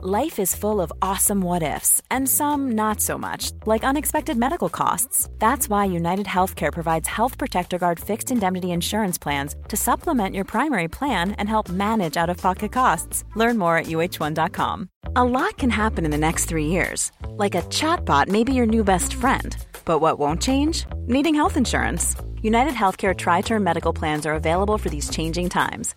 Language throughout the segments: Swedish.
Life is full of awesome what ifs, and some not so much, like unexpected medical costs. That's why United Healthcare provides Health Protector Guard fixed indemnity insurance plans to supplement your primary plan and help manage out of pocket costs. Learn more at uh1.com. A lot can happen in the next three years. Like a chatbot may be your new best friend. But what won't change? Needing health insurance. United Healthcare Tri Term Medical Plans are available for these changing times.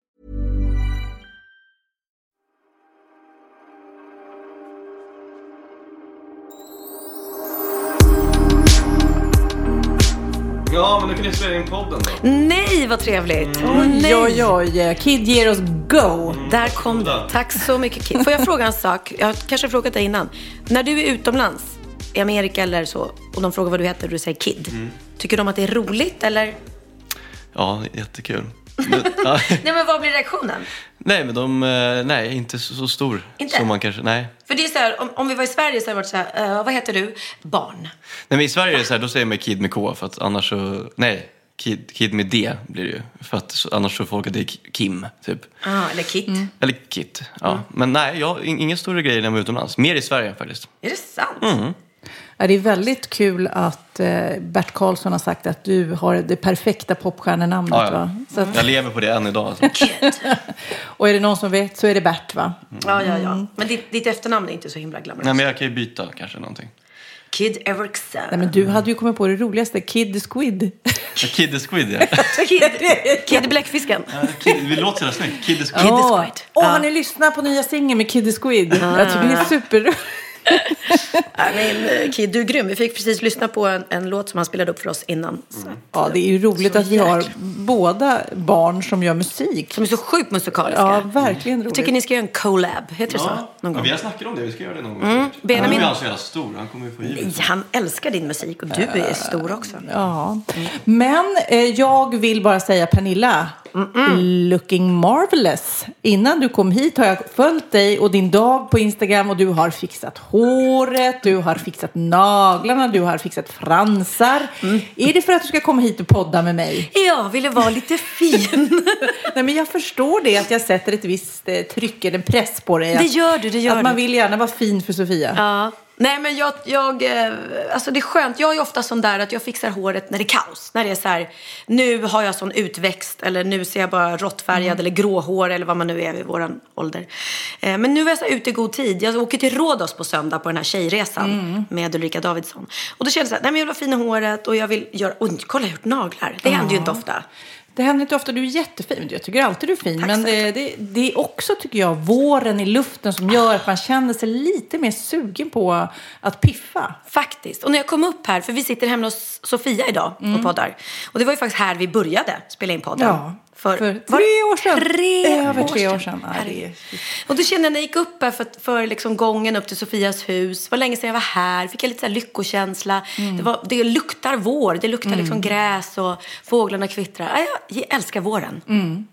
Ja, men nu kan ni spela in podden då. Nej, vad trevligt. Nej. Oj, oj, oj. Kid ger oss go. Där kom det. Tack så mycket, Kid. Får jag fråga en sak? Jag har kanske frågat dig innan. När du är utomlands, i Amerika eller så, och de frågar vad du heter och du säger Kid. Tycker de att det är roligt eller? Ja, jättekul. Men. Nej, men vad blir reaktionen? Nej, men de, eh, nej, inte så, så stor. Inte? Som man kanske, nej. För det är så här, om, om vi var i Sverige så hade det varit så här, eh, vad heter du? Barn. Nej, men i Sverige är det så här, då säger man kid med K, för att annars så, nej, kid, kid med D blir det ju. För att så, annars tror folk att det är Kim, typ. Ah, eller Kit. Eller Kit, ja. Men nej, jag, in- inga större grejer när jag var utomlands. Mer i Sverige faktiskt. Är det sant? Ja, det är väldigt kul att eh, Bert Karlsson har sagt att du har det perfekta popstjärnenamnet. Ja, ja. Va? Så att, Jag lever på det än idag. Alltså. Kid. och är det någon som vet så är det Bert, va? Ja, ja, ja. Men ditt, ditt efternamn är inte så himla glamoröst. Nej, men jag kan ju byta kanske någonting. Kid Eriksson. Nej, men du hade ju kommit på det roligaste, Kid Squid. Kid the Squid, ja. Kid, Kid Bläckfisken. Ja, Kid, vi låter så snyggt. Kid the Squid. Kid Åh. Åh, Ja. har ni lyssnat på nya singeln med Kid the Squid? Jag tycker det är superroligt. Men, eh, Kid, du är grym. Vi fick precis lyssna på en, en låt som han spelade upp för oss innan. Så. Ja, det är ju roligt Så att vi har båda barn som gör musik. Som är så sjukt musikaliska. Ja, verkligen roligt. Jag tycker ni ska göra en collab. Heter det så? Ja, Någon ja, gång? vi har snackat om det. Vi ska göra det någon gång. Mm. Han Benjamin- är ju så jävla stor. Han kommer ju få Nej, givet. han älskar din musik och du är stor också. Ja. Men eh, jag vill bara säga Pernilla, looking marvelous. Innan du kom hit har jag följt dig och din dag på Instagram och du har fixat håret, du har fixat naglarna, du har fixat fransar. Är det för att du ska komma hit och podda med mig? Jag ville vara lite fin. Nej, men jag förstår det att jag sätter ett visst eh, tryck eller press på dig. Det gör du, det gör Att man du. vill gärna vara fin för Sofia. Ja. Nej men jag, jag, eh, alltså det är skönt. Jag är ofta sån där att jag fixar håret när det är kaos. När det är så här, nu har jag sån utväxt eller nu ser jag bara råttfärgad eller gråhår eller vad man nu är vid våran ålder. Eh, men nu är jag så ute i god tid. Jag åker till Rhodos på söndag på den här tjejresan med Ulrika Davidsson. Och då kände jag så här, nej men jag vill ha fina håret och jag vill göra, och kolla jag har gjort naglar. Det händer ju inte ofta. Det händer inte ofta. Du är jättefin. Jag tycker alltid du är fin. Tack men det, det, det är också, tycker jag, våren i luften som gör att man känner sig lite mer sugen på att piffa. Faktiskt. Och när jag kom upp här, för vi sitter hemma hos Sofia idag och poddar. Och det var ju faktiskt här vi började spela in podden. Ja, för tre var- år sedan. Tre Över år tre år sedan. sedan. Ja, det är- Och då kände jag när jag gick upp här för, för liksom gången upp till Sofias hus. Det var länge sedan jag var här. Fick jag lite så lyckokänsla. Mm. Det, var, det luktar vår. Det luktar liksom gräs och fåglarna kvittrar. Ja, Jag älskar våren. Mm.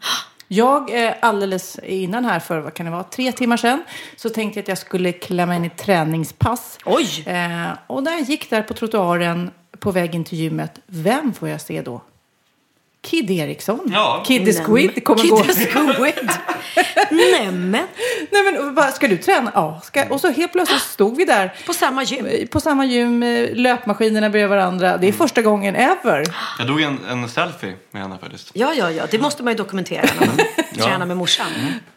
Jag eh, alldeles innan här för, vad kan det vara, tre timmar sedan så tänkte jag att jag skulle klämma in ett träningspass. Oj! Eh, och när jag gick där på trottoaren på vägen till gymmet, vem får jag se då? Kid Eriksson. Ja. Kid the Squid kommer Kid gå. the Squid. Nämen. Nej men bara, ska du träna? Ja. Ska, och så helt plötsligt stod vi där På samma gym. på samma gym, eh, löpmaskinerna bredvid varandra. Det är första gången ever. Jag drog en, en selfie med henne faktiskt. Ja, ja, ja. Det måste man ju dokumentera när man tränar med morsan.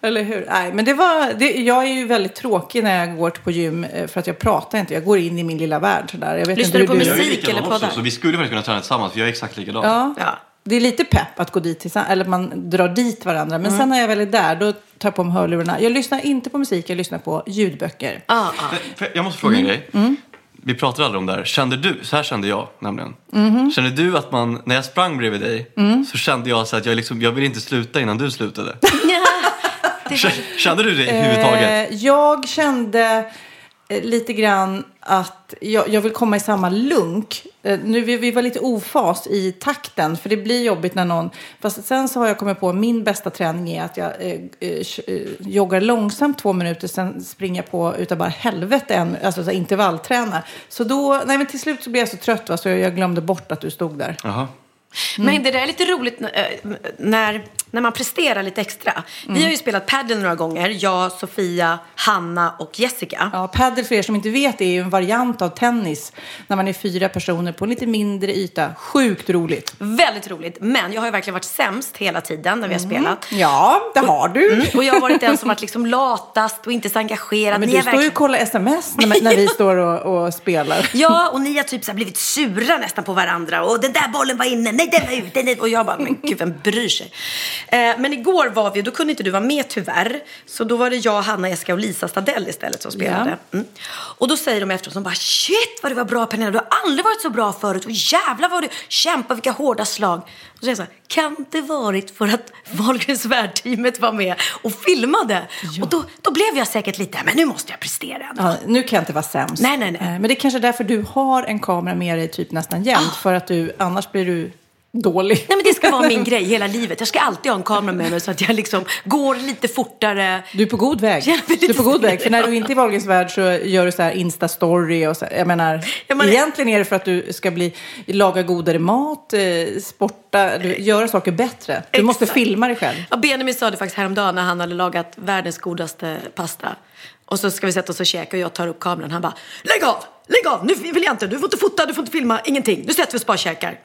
Eller hur? Nej, men det var, det, jag är ju väldigt tråkig när jag går på gym eh, för att jag pratar inte. Jag går in i min lilla värld. Sådär. Jag vet Lyssnar inte du på Jag är ju Musik eller poddar? så vi skulle faktiskt kunna träna tillsammans för jag är exakt likadan. Ja. Ja. Det är lite pepp att gå dit tillsammans, eller man drar dit varandra. Men sen när jag väl är där, då tar jag på mig hörlurarna. Jag lyssnar inte på musik, jag lyssnar på ljudböcker. Ah, ah. Jag måste fråga en grej. Vi pratade aldrig om det här. Kände du, så här kände jag nämligen. Kände du att man, när jag sprang bredvid dig, så kände jag så att jag, liksom, jag ville inte sluta innan du slutade. Kände du det överhuvudtaget? Eh, jag kände Eh, lite grann att jag, jag vill komma i samma lunk. Eh, nu, vi, vi var lite ofas i takten, för det blir jobbigt när någon... Fast sen så har jag kommit på att min bästa träning är att jag eh, eh, eh joggar långsamt två minuter, sen springer jag på utav bara helvete, en, alltså så intervalltränar. Så då, nej men till slut så blev jag så trött va, så jag, jag glömde bort att du stod där. Jaha. Men det där är lite roligt eh, när, när man presterar lite extra. Vi har ju spelat padel några gånger. Jag, Sofia, Hanna och Jessica. Ja, padel för er som inte vet är ju en variant av tennis när man är fyra personer på en lite mindre yta. Sjukt roligt. Väldigt roligt. Men jag har ju verkligen varit sämst hela tiden när vi har spelat. Ja, det har du. Mm. Och jag har varit den som varit liksom latast och inte så engagerad. Men Ni du står ju verkligen- och kollar sms när, när vi står och, och spelar. Ja, och ni har typ så blivit sura nästan på varandra. Och den där bollen var inne, nej den var ute. Nej. Och jag bara, men gud vem bryr sig? Eh, men igår var vi, då kunde inte du vara med tyvärr. Så då var det jag, Hanna, Jessica och Lisa Stadell istället som spelade. Mm. Och då säger de efteråt, de bara shit vad du var bra Pernilla, du har aldrig varit så bra förut. Och jävlar vad du kämpar, vilka hårda slag. Och så säger jag så här, kan det varit för att Wahlgrens värld-teamet var med och filmade? Och då, då blev jag säkert lite, men nu måste jag prestera. Ja, nu kan jag inte vara sämst. Nej, nej, nej. Eh, Men det är kanske därför du har en kamera med dig typ nästan jämt. För att du, annars blir du dålig. Nej men det ska vara min grej hela livet. Jag ska alltid ha en kamera med mig så att jag liksom går lite fortare. Du är på god väg. Jag Du är på god väg. För när du inte är i Wahlgrens värld så gör du så här Insta-story. Och så, jag menar, Ja, men- egentligen är det för att du ska bli, laga godare mat, eh, sporta, du, göra saker bättre. Du måste Exakt. filma dig själv. Ja, Benjamin sa det faktiskt häromdagen när han hade lagat världens godaste pasta. Och så ska vi sätta oss och käka och jag tar upp kameran. Han bara, lägg av, lägg av, nu vill jag inte, du får inte fota, du får inte filma, ingenting. Nu sätter vi oss bara och käkar.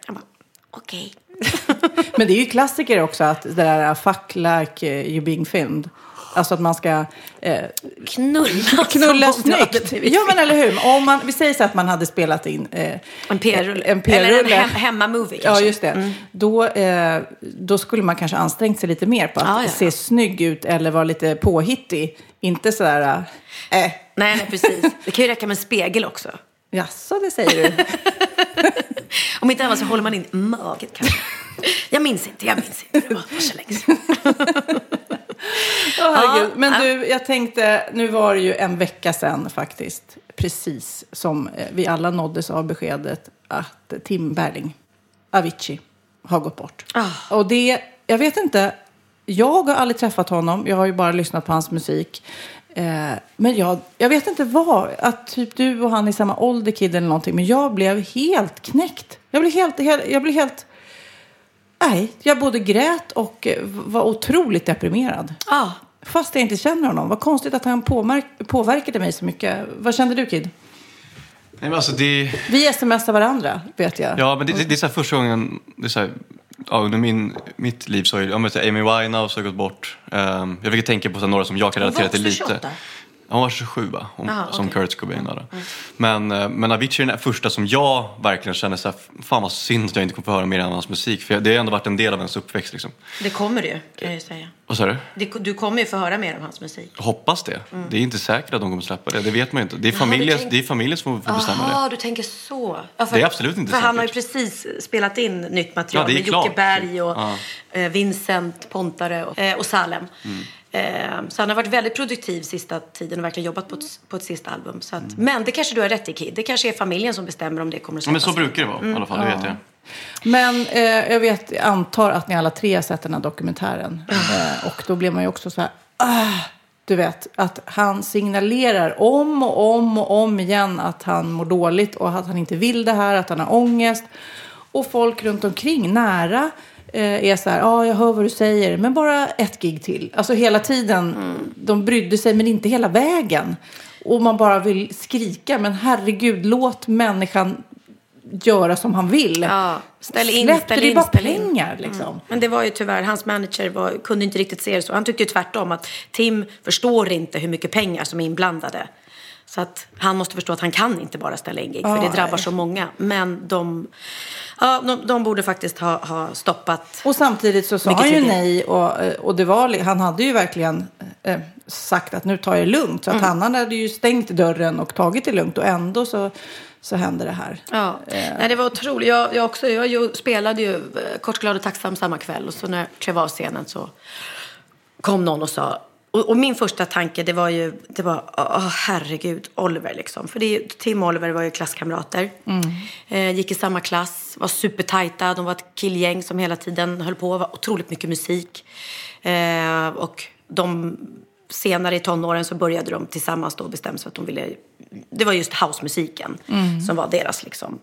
Okej. Men det är ju klassiker också att det där fuck like eh, you being filmed. Alltså att man ska eh, Knulla. knulla snyggt. Ja men eller hur. Om man, vi säger så att man hade spelat in eh, En PR-rulle. En Eller en hem, hemma-movie Ja, kanske. Mm. just det. Då, eh, då skulle man kanske ansträngt sig lite mer på att Ja, ja, ja. se snygg ut eller vara lite påhittig. Inte sådär, eh, Nej, nej, precis. Det kan ju räcka med en spegel också. jaså det säger du? Om inte annat så håller man in magen kanske. Jag minns inte, jag minns inte. Det var så länge sedan. Åh, herregud. Men du, jag tänkte, nu var det ju en vecka sedan faktiskt, precis som eh, vi alla nåddes av beskedet att Tim Berling, Avicii, har gått bort. Ah. Och det, jag vet inte, jag har aldrig träffat honom, jag har ju bara lyssnat på hans musik. Eh, men jag, jag vet inte vad, att typ du och han är samma ålder kid eller någonting, men jag blev helt knäckt. Jag blev helt, helt jag blev helt, nej, jag både grät och eh, var otroligt deprimerad. Ja. Fast jag inte känner honom. Vad konstigt att han påverkade mig så mycket. Vad kände du Kid? Nej, men alltså det, Vi smsar varandra, vet jag. ja, men det, det, det är så här första gången, det är så här, ja, under min, mitt liv så har ju, ja, men så Amy Winehouse har gått bort. Um, jag fick tänka på så här, några som jag kan relatera till lite. 28. Hon var 27 va? Hon, Jaha, som okej. Kurt Cobain då. Men, eh, men Avicii är den första som jag verkligen känner så här, fan vad synd att jag inte kommer få höra mer av hans musik. För det har ändå varit en del av ens uppväxt liksom. Det kommer du, kan jag ju säga. Vad sa du? Det- Du kommer ju få höra mer om hans musik. Hoppas det. Det är inte säkert att de kommer släppa det. Det vet man ju inte. Det är familjen, tänk- det är familjen som får bestämma det. Jaha, du tänker så. Ja, för, Det är absolut inte För han har ju säkert. precis spelat in nytt material Ja, det är med Jocke klart. Berg och Ja. eh, Vincent Pontare och, eh, och Salem. Mm. Eh, så han har varit väldigt produktiv sista tiden och verkligen jobbat på ett, på ett sista album. Så att, Men det kanske du har rätt i Kid. Det kanske är familjen som bestämmer om det kommer att Ja, men släppas. så brukar det vara i alla fall, det vet jag. Men eh, jag vet, jag antar att ni alla tre har sett den här dokumentären. Eh, och då blev man ju också så här, ah, du vet, att han signalerar om och om och om igen att han mår dåligt och att han inte vill det här, att han har ångest. Och folk runt omkring, nära, är så här, ja, ah, jag hör vad du säger, men bara ett gig till. Alltså hela tiden, de brydde sig, men inte hela vägen. Och man bara vill skrika, men herregud, låt människan göra som han vill. Ja, ställ in, Släpp ställ det, in, bara ställ in. pengar liksom. Men det var ju tyvärr, hans manager var, kunde inte riktigt se det så. Han tyckte ju tvärtom att Tim förstår inte hur mycket pengar som är inblandade. Så att han måste förstå att han kan inte bara ställa in gig, för det drabbar så många. Men de, ja, de, de borde faktiskt ha, ha stoppat. Och samtidigt så sa han ju nej och, eh, och det var, han hade ju verkligen eh, sagt att nu tar jag det lugnt. Så att Mm. han hade ju stängt dörren och tagit det lugnt och ändå så, så hände det här. Ja, nej, det var otroligt. Jag, jag, också, jag spelade ju eh, Kort, glad och tacksam samma kväll. Och så när jag klev av scenen så kom någon och sa och, och min första tanke det var ju, det var, åh herregud, Oliver liksom. För det, Tim och Oliver var ju klasskamrater. Eh, gick i samma klass, var supertajta. De var ett killgäng som hela tiden höll på. var otroligt mycket musik. Eh, och de, senare i tonåren så började de tillsammans då bestämma sig för att de ville... Det var just housemusiken som var deras liksom.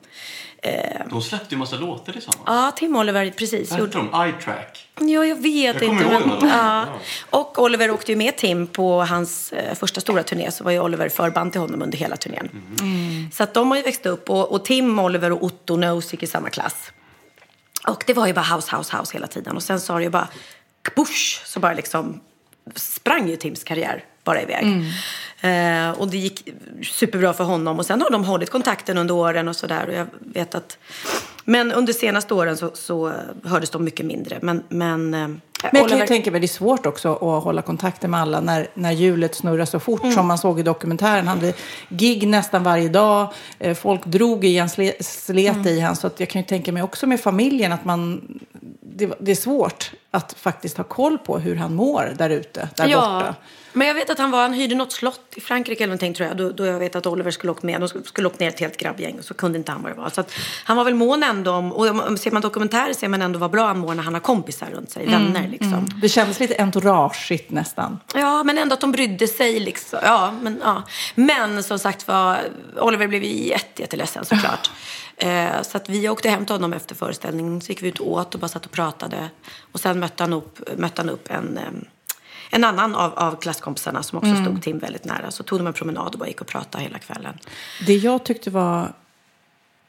De släppte ju massa låtar tillsammans. Ja, Tim och Oliver, precis. Vad hette de? Eye-track. Ja, jag vet Jag inte. ihåg men- den. ja. Och Oliver åkte ju med Tim på hans eh, första stora turné. Så var ju Oliver förband till honom under hela turnén. Så att de har ju växt upp. Och, och Tim, Oliver och Otto Knows gick i samma klass. Och det var ju bara house, house, house hela tiden. Och sen sa det ju bara kabush, så bara liksom sprang ju Tims karriär bara iväg. Eh, och det gick superbra för honom. Och sen har de hållit kontakten under åren och sådär. Och jag vet att... Men under senaste åren så, så hördes de mycket mindre. Men, men, eh, Men jag kan ju tänka mig det är svårt också att hålla kontakten med alla när, när hjulet snurrar så fort Mm. som man såg i dokumentären. Han hade gig nästan varje dag. Eh, Folk drog i han, sle, slet Mm. i han. Så att jag kan ju tänka mig också med familjen att man... Det, det är svårt att faktiskt ha koll på hur han mår där ute, där borta. Men jag vet att han, var, han hyrde något slott i Frankrike eller någonting tror jag. Då, då jag vet att Oliver skulle åka med. De skulle, skulle åka ner ett helt grabbgäng och så kunde inte han vad det var. Så att han var väl mån ändå om, och ser man dokumentärer ser man ändå vad bra han mår när han har kompisar runt sig, vänner liksom. Det kändes lite entourageigt nästan. Ja, men ändå att de brydde sig liksom. Ja, men, ja. men som sagt var, Oliver blev jätte, jätteledsen såklart. Eh, så att vi åkte hem till honom efter föreställningen. Så gick vi ut och åt och bara satt och pratade. Och sen mötte han upp, mötte han upp en, en annan av, av klasskompisarna som också stod Tim väldigt nära. Så tog de en promenad och bara gick och pratade hela kvällen. Det jag tyckte var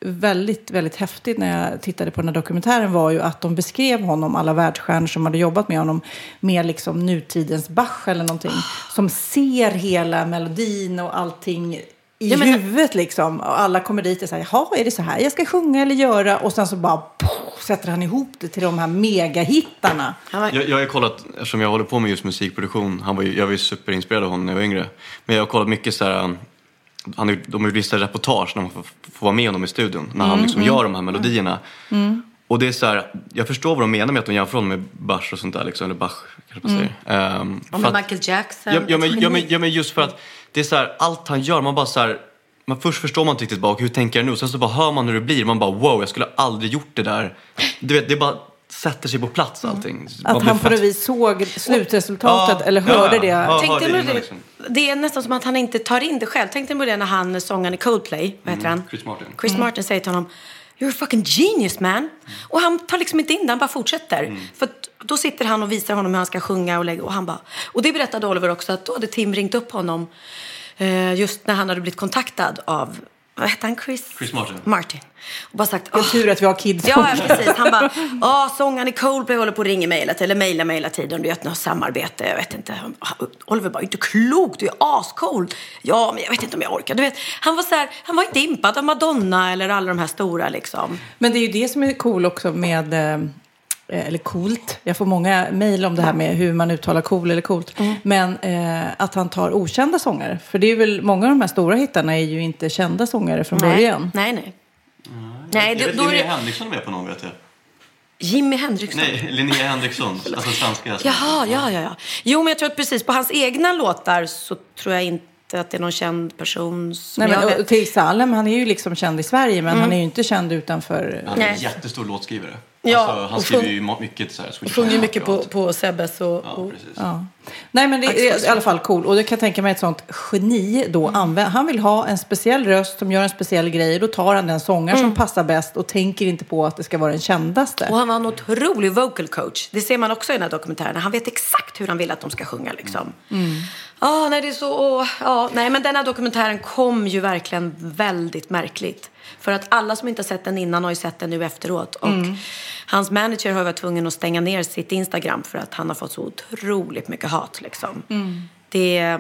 väldigt, väldigt häftigt när jag tittade på den här dokumentären var ju att de beskrev honom, alla världsstjärnor som hade jobbat med honom, med liksom nutidens Bach eller någonting. Som ser hela melodin och allting i Ja, men- huvudet liksom. Och alla kommer dit och säger, jaha, är det så här jag ska sjunga eller göra? Och sen så bara poff, sätter han ihop det till de här megahittarna. Var, Jag, jag har kollat, eftersom jag håller på med just musikproduktion, han var ju, jag var ju superinspirerad av honom när jag var yngre. Men jag har kollat mycket så här, um, han, de har ju vissa reportage när man får, får vara med honom i studion, när han liksom gör de här melodierna. Och det är så här, jag förstår vad de menar med att de jämför honom med Bach och sånt där, liksom, eller Bach kanske man säger. Um, och med att- Michael Jackson. Ja, ja, men, ja, men, ja, men just för att det är så här, allt han gör, man bara så här, man först förstår man inte riktigt bara, "Okej, hur tänker jag nu? Sen så bara hör man hur det blir, man bara wow, jag skulle aldrig gjort det där. Du vet, det bara sätter sig på plats allting. Man Att han på något vis såg slutresultatet Ja, eller hörde ja. det. Ja. Tänkte innan, det, liksom. det är nästan som att han inte tar in det själv. Tänkte ni på det när han sångaren i Coldplay, vad heter han? Chris Martin. Chris Martin säger till honom You're a fucking genius man. Och han tar liksom inte in det, han bara fortsätter. För att då sitter han och visar honom hur han ska sjunga och lägga och han bara... Och det berättade Oliver också att då hade Tim ringt upp honom eh, just när han hade blivit kontaktad av, vad hette han, Chris? Chris Martin. Martin. Och bara sagt, Det är "Åh, tur att vi har kids. Ja, ja, precis. Han bara, ja, sångaren i Coldplay håller på att ringa mig hela tiden, eller mejlar mig hela tiden. Du vet, något samarbete, jag vet inte. Han- Oliver bara, inte klokt, du är ascold. Ja, men jag vet inte om jag orkar. Du vet, han var så här, han var inte impad av Madonna eller alla de här stora liksom. Men det är ju det som är cool också med, eh, eller coolt, jag får många mejl om det här med hur man uttalar cool eller coolt. Men eh, att han tar okända sångare. För det är väl, många av de här stora hittarna är ju inte kända sångare från början. Nej, nej. Nej, Jag då, då är Linnea det Henriksson är med på någon vet jag. Jimmy Henriksson. Nej, Linnea Henriksson, alltså svenska. Jaha, ja, ja, ja. Jo, men jag tror att precis på hans egna låtar så tror jag inte att det är någon känd person som Nej, men, jag vet. till Salem, han är ju liksom känd i Sverige men han är ju inte känd utanför. Han är en Nej. jättestor låtskrivare. Ja, alltså, han skriver ju mycket så här Sjunger mycket på, på Sebbes och, Ja, och. Ja. Nej men det är i alla fall cool. Och det kan jag tänka mig ett sånt geni då använder. Han vill ha en speciell röst som gör en speciell grej. Då tar han den sångare som passar bäst och tänker inte på att det ska vara den kändaste. Och han var en otrolig vocal coach. Det ser man också i den här dokumentären. Han vet exakt hur han vill att de ska sjunga. Liksom. Ah, nej, det är så... åh, ja, nej, men den här dokumentären kom ju verkligen väldigt märkligt. För att alla som inte har sett den innan har ju sett den nu efteråt. Och hans manager har varit tvungen att stänga ner sitt Instagram för att han har fått så otroligt mycket hat. Liksom. Det...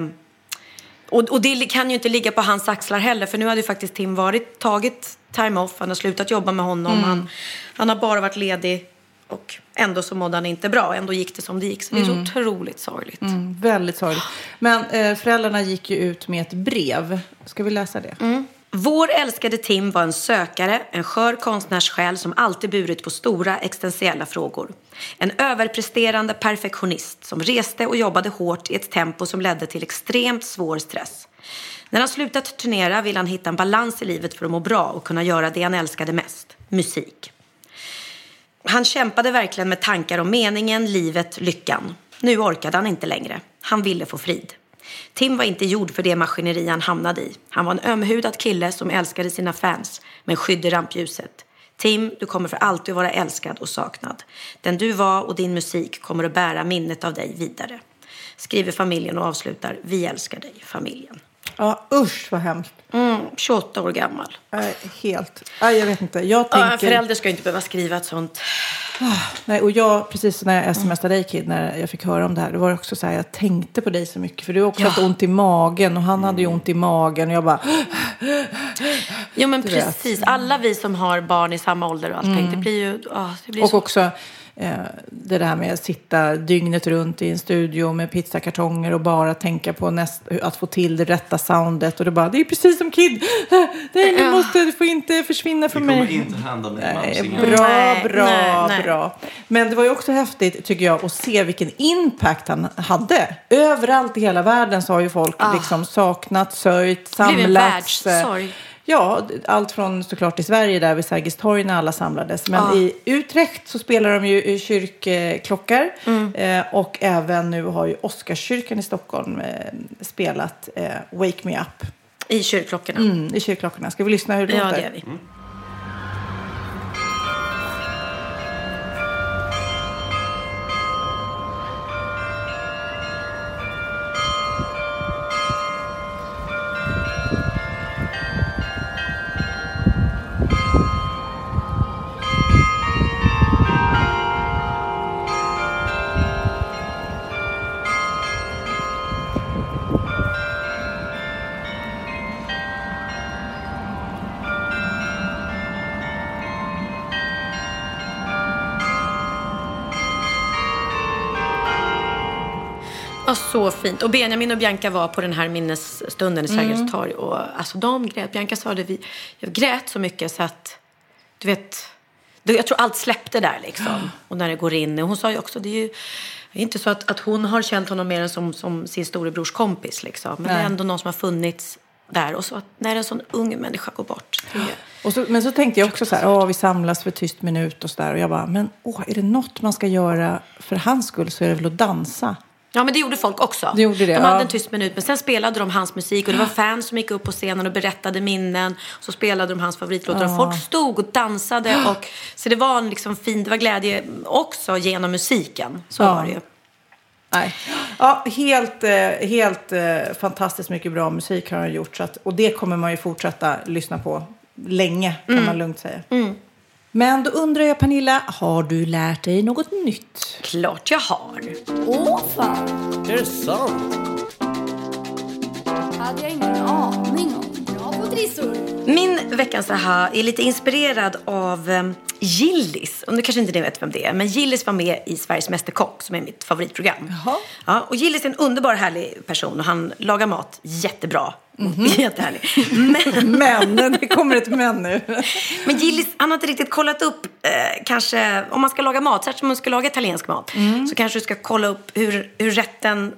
Och, och det kan ju inte ligga på hans axlar heller för nu hade ju faktiskt Tim varit, tagit time off, han har slutat jobba med honom, han, han har bara varit ledig och ändå så mådde han inte bra, ändå gick det som det gick. Så det är så otroligt sorgligt. Mm, väldigt sorgligt. Men eh, föräldrarna gick ju ut med ett brev. Ska vi läsa det? Vår älskade Tim var en sökare, en skör konstnärssjäl som alltid burit på stora existentiella frågor. En överpresterande perfektionist som reste och jobbade hårt i ett tempo som ledde till extremt svår stress. När han slutat turnera ville han hitta en balans i livet för att må bra och kunna göra det han älskade mest, musik. Han kämpade verkligen med tankar om meningen, livet, lyckan. Nu orkade han inte längre. Han ville få frid. Tim var inte gjord för det maskineri han hamnade i. Han var en ömhudad kille som älskade sina fans, men skydde rampljuset. Tim, du kommer för alltid vara älskad och saknad. Den du var och din musik kommer att bära minnet av dig vidare. Skriver familjen och avslutar Vi älskar dig, familjen. Ja, usch vad hemskt. Mm, 28 år gammal. Nej, helt. Nej, jag vet inte. Jag Ja, tänker... förälder ska ju inte behöva skriva ett sånt. Nej, och jag, precis när jag smsade dig Kid, när jag fick höra om det här, det var också så här, jag tänkte på dig så mycket. För du har också Ja. haft ont i magen och han hade ju ont i magen. Och jag bara, Jo men Du vet. precis, alla vi som har barn i samma ålder och allting, det blir ju ja, det blir och så. också det där med att sitta dygnet runt i en studio med pizzakartonger och bara tänka på näst, att få till det rätta soundet. Och det bara, det är precis som Kid. Nej, du måste, du får inte försvinna Vi från kommer mig. inte hända mig bra, bra, nej, nej. bra. Men det var ju också häftigt, tycker jag, att se vilken impact han hade. Överallt i hela världen så har ju folk liksom saknat, sörjt, Ah. Det blev en samlats. världssorg. Ja, allt från såklart i Sverige där vid Sergels torg när alla samlades. Men Ja. i Utrecht så spelar de ju kyrkklockor. Mm. Eh, och även nu har ju Oscarskyrkan i Stockholm eh, spelat eh, Wake Me Up I kyrkklockorna. mm, i kyrkklockorna. Ska vi lyssna hur det Ja, låter? det gör vi. Ja, fint. Och Benjamin och Bianca var på den här minnesstunden i Sergels torg. Och alltså de grät. Bianca sa det, vi, jag grät så mycket så att, du vet, det- jag tror allt släppte där liksom. Och när det går in. Och hon sa ju också, det är ju det är inte så att, att hon har känt honom mer än som, som sin storebrors kompis liksom. Men det Nej. är ändå någon som har funnits där. Och så att när en sån ung människa går bort. Det Och så, men så tänkte jag också så här, åh, vi samlas för tyst minut och så där. Och jag bara, men åh, är det något man ska göra för hans skull så är det väl att dansa. Ja, men det gjorde folk också. Det gjorde det, de ja. hade en tyst minut, men sen spelade de hans musik och det var fans som gick upp på scenen och berättade minnen. Så spelade de hans favoritlåtar och folk stod och dansade. Och, så det var en liksom fin, det var glädje också genom musiken. Så Ja. var det ju. Nej. Ja, helt, eh, helt eh, fantastiskt mycket bra musik har han gjort. Så att, och det kommer man ju fortsätta lyssna på länge, kan man lugnt säga. Men då undrar jag, Pernilla, har du lärt dig något nytt? Klart jag har. Åh fan! Är det sant? hade jag ingen aning om. Bra på trissor. Min veckans aha är lite inspirerad av um, Gillis. Och nu kanske inte ni vet vem det är, men Gillis var med i Sveriges Mästerkock som är mitt favoritprogram. Jaha. Ja, och Gillis är en underbar härlig person och han lagar mat jättebra. Jättehärlig. Men, Men, det kommer ett men nu. men Gillis, han har inte riktigt kollat upp, eh, kanske, om man ska laga mat, särskilt om man ska laga italiensk mat, så kanske du ska kolla upp hur, hur rätten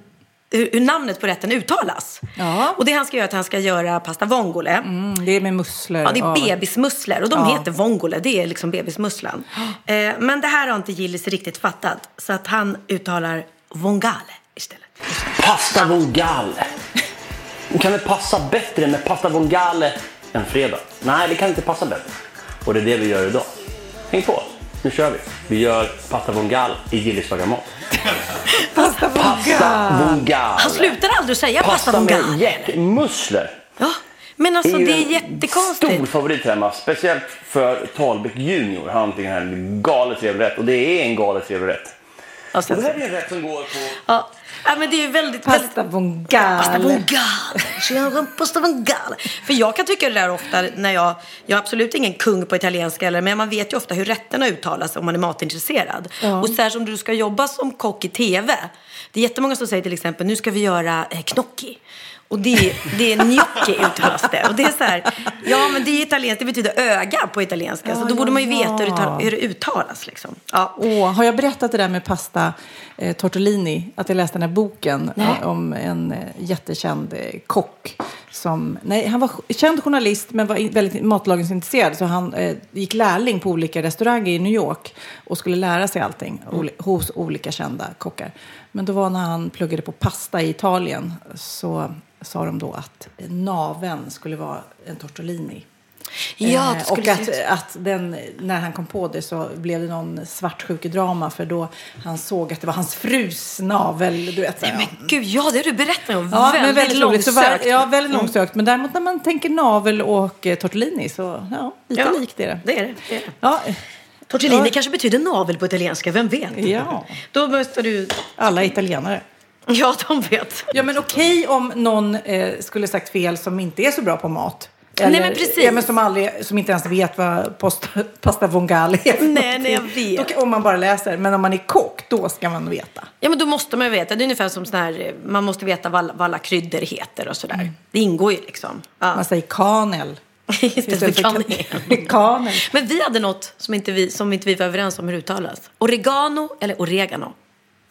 hur, hur namnet på rätten uttalas. Ja. Och det han ska göra är att han ska göra pasta vongole. Mm, det är med musslor. Ja, det är av- bebismusslor och de Ja. heter vongole. Det är liksom bebismusslan. Eh, men det här har inte Gillis riktigt fattat. Så att han uttalar vongale istället. Pasta vongale. Kan det passa bättre med pasta vongale än fredag? Nej, det kan inte passa bättre. Och det är det vi gör idag. Häng på. Nu kör vi. Vi gör pasta vongale i Gillis lagar mat. Pasta vongale. Han slutar aldrig säga pasta Pasta med vongale. hjärtmusslor. Ja, men alltså ju det är en jättekonstigt. stor favorit hemma. Speciellt för Talbäck Junior. Han tycker det här är en galet trevlig rätt. Och det är en galet trevlig rätt. Och sen, det här är en rätt som går på... ja. ja, men det är ju väldigt, väldigt Pasta vongale. Pasta vongale. För jag kan tycka det där ofta när jag, jag är absolut ingen kung på italienska eller, men man vet ju ofta hur rätterna uttalas om man är matintresserad. Ja. Och särskilt om du ska jobba som kock i tv. Det är jättemånga som säger till exempel, nu ska vi göra eh, gnocchi. Och det, är- det är gnocchi uttalas det. Och det är så här, ja men det är italienskt, det betyder öga på italienska. så Ja, då borde ja, man ju veta hur det, ja. tar- hur det uttalas liksom. Ja. Åh, har jag berättat det där med pasta eh, tortellini? Att jag läste den här boken eh, om en eh, jättekänd eh, kock. Som, nej, han var känd journalist men var in, väldigt matlagningsintresserad. Så han eh, gick lärling på olika restauranger i New York och skulle lära sig allting oli, hos olika kända kockar. Men då var när han pluggade på pasta i Italien så sa de då att naven skulle vara en tortellini. Ja, Eh, och att, att den, när han kom på det så blev det någon svartsjukedrama för då han såg att det var hans frus navel. Du vet, Nej, men gud, ja det har du berättat om. ja, väldigt, väldigt var, långsökt. Mm. ja, väldigt långsökt. Men däremot när man tänker navel och eh, tortellini så ja, lite Ja, likt är det. Det är det. det, är det. Ja, Tortellini Ja. kanske betyder navel på italienska, vem vet? ja, Då måste du... alla italienare. Ja, de vet. Ja, men okej om någon eh, skulle sagt fel som inte är så bra på mat. Nej, men precis. Ja, men som, aldrig, som inte ens vet vad post, pasta vongale är Nej, nej, jag vet. Då- Om man bara läser. Men om man är kock, då ska man veta. Ja, men då måste man veta. Det är ungefär som sån här, man måste veta vad, vad alla kryddor heter och sådär. Mm. Det ingår ju liksom. Ja. Man säger kanel. Istället för kanel. ka- kanel. Men vi hade något som inte vi, som inte vi var överens om hur det uttalas. Oregano eller oregano?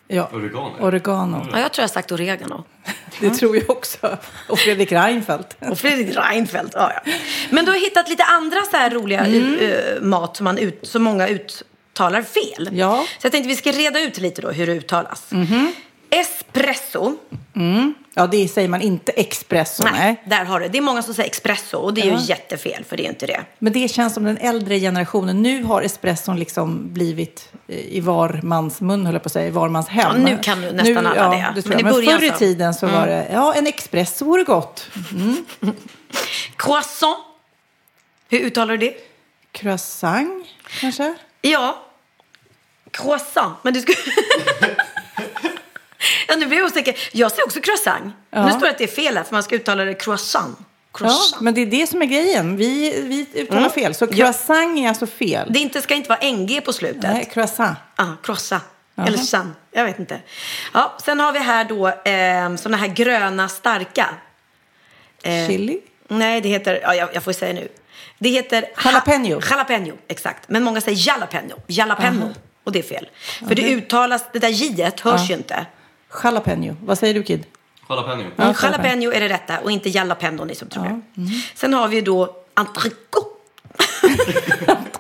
Ja. Oregano. Oregano. Ja, jag tror jag har sagt oregano. Det tror jag också. Och Fredrik Reinfeldt. Och Fredrik Reinfeldt, ja, ja. Men du har hittat lite andra så här roliga Mm. eh, mat som, man ut, som många uttalar fel. Ja. Så jag tänkte vi ska reda ut lite då hur det uttalas. Espresso. Ja, det säger man inte espresso. Nej, Nej. där har du. Det är många som säger espresso och det är Ja. ju jättefel för det är inte det. Men det känns som den äldre generationen. Nu har espresson liksom blivit eh, i var mans mun, höll jag på att säga, i var mans hem. Ja, nu kan ju nästan alla ja, det. det tror Men jag. Men förr i så- tiden så var det, ja, en espresso vore gott. Croissant. Hur uttalar du det? Croissant, kanske? Ja. Croissant. Men du skulle... ja, nu blir jag osäker. Jag säger också croissant. Ja. Nu står det att det är fel här för man ska uttala det croissant. Ja, croissant. men det är det som är grejen. Vi, vi uttalar fel. Så croissant är alltså fel. Det inte, ska inte vara NG på slutet. Nej, croissant. Ah, croissant. Eller san. Jag vet inte. Ja, sen har vi här då eh, såna här gröna starka. Eh, Chili? Nej, det heter, ja, jag, jag får säga nu. Det heter Jalapeno. Jalapeno, exakt. Men många säger jalapeno. Jalapeno. Och det är fel. För det uttalas, det där j hörs ju inte. Jalapeno. Vad säger du, Kid? Jalapeno. Mm, Ja, jalapeno är det rätta och inte jalapeno ni som tror det. Sen har vi då entrecote.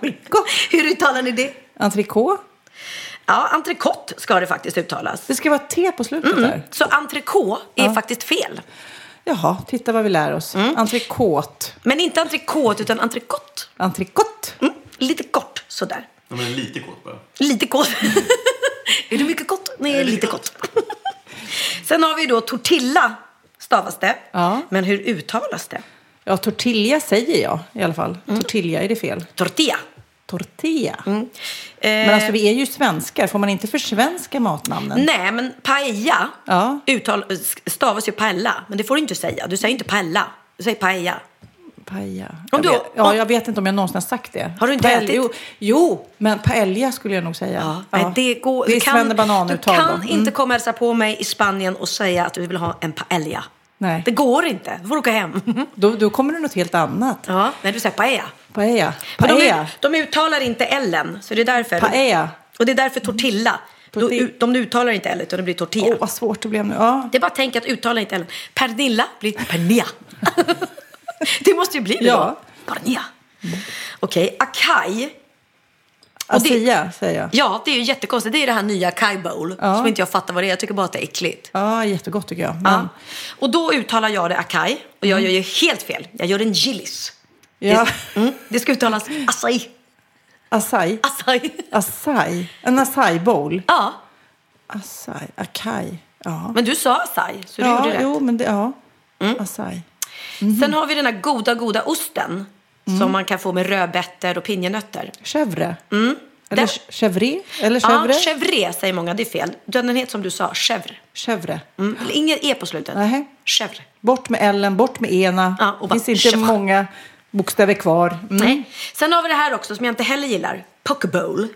Hur uttalar ni det? Entrecote? Ja, entrecote ska det faktiskt uttalas. Det ska vara T på slutet där. Så entrecote är faktiskt fel. Jaha, titta vad vi lär oss. Entrecote. Men inte entrecote utan entrecote. Entrecote. Mm, lite kort sådär. Ja, men lite kort bara. Lite kort. är det mycket kort? Nej, lite kort. Sen har vi då tortilla stavas det. Ja. Men hur uttalas det? Ja, tortilla säger jag i alla fall. Tortilla, är det fel? Tortilla. Tortilla. Eh, Men alltså vi är ju svenskar, får man inte försvenska matnamnen? Nej, men paella Ja. uttal, stavas ju paella. Men det får du inte säga. Du säger inte paella. Du säger paella. Paella. Om Jag du- vet, ja, om- jag vet inte om jag någonsin har sagt det. Har du inte Paella- ätit? Jo, jo, men paella skulle jag nog säga. Ja, nej, det går, det är kan, Du kan Mm. inte komma och hälsa på mig i Spanien och säga att du vill ha en paella. Nej. Det går inte. Du får åka hem. Då, då kommer det något helt annat. Ja, nej, du säger paella. Paella. För de, Paella. de uttalar inte Ellen, så det är därför. Paella. Och det är därför tortilla. De, de uttalar inte L utan det blir tortilla. Åh, vad svårt det blev nu. Ja. Det är bara att tänka att uttala inte Ellen. Pernilla blir Pernilla. det måste ju bli det Ja. då. Pernilla. Okej, Akai. Asia, säger jag. Ja, det är ju jättekonstigt. Det är det här nya Akai Bowl. Ja. Som inte jag fattar vad det är. Jag tycker bara att det är äckligt. Ja, jättegott tycker jag. Men, Ja. Och då uttalar jag det Akai. Och jag gör ju helt fel. Jag gör en gillis. ja. Det, mm, det ska uttalas Asai. Asai. Asai. Asai. En acai bowl. Ja, Asai. Akai. Ja. men du sa Asai, så du ja, gjorde rätt. jo, men det, ja. Mm. Asai. Sen har vi den här goda, goda osten. Som man kan få med rödbetor och pinjenötter. Chèvre. Eller Mm. Den- chèvre. Eller Ja, chèvre. chèvre säger många, det är fel. Den heter som du sa, chèvre. chèvre. Mm. Inget e på slutet. Nähä. Chèvre. Bort med Ellen, bort med ena. Ja, och det finns bara inte chèvre. många bokstäver kvar. Mm. Nej. Sen har vi det här också som jag inte heller gillar. Pokebowl.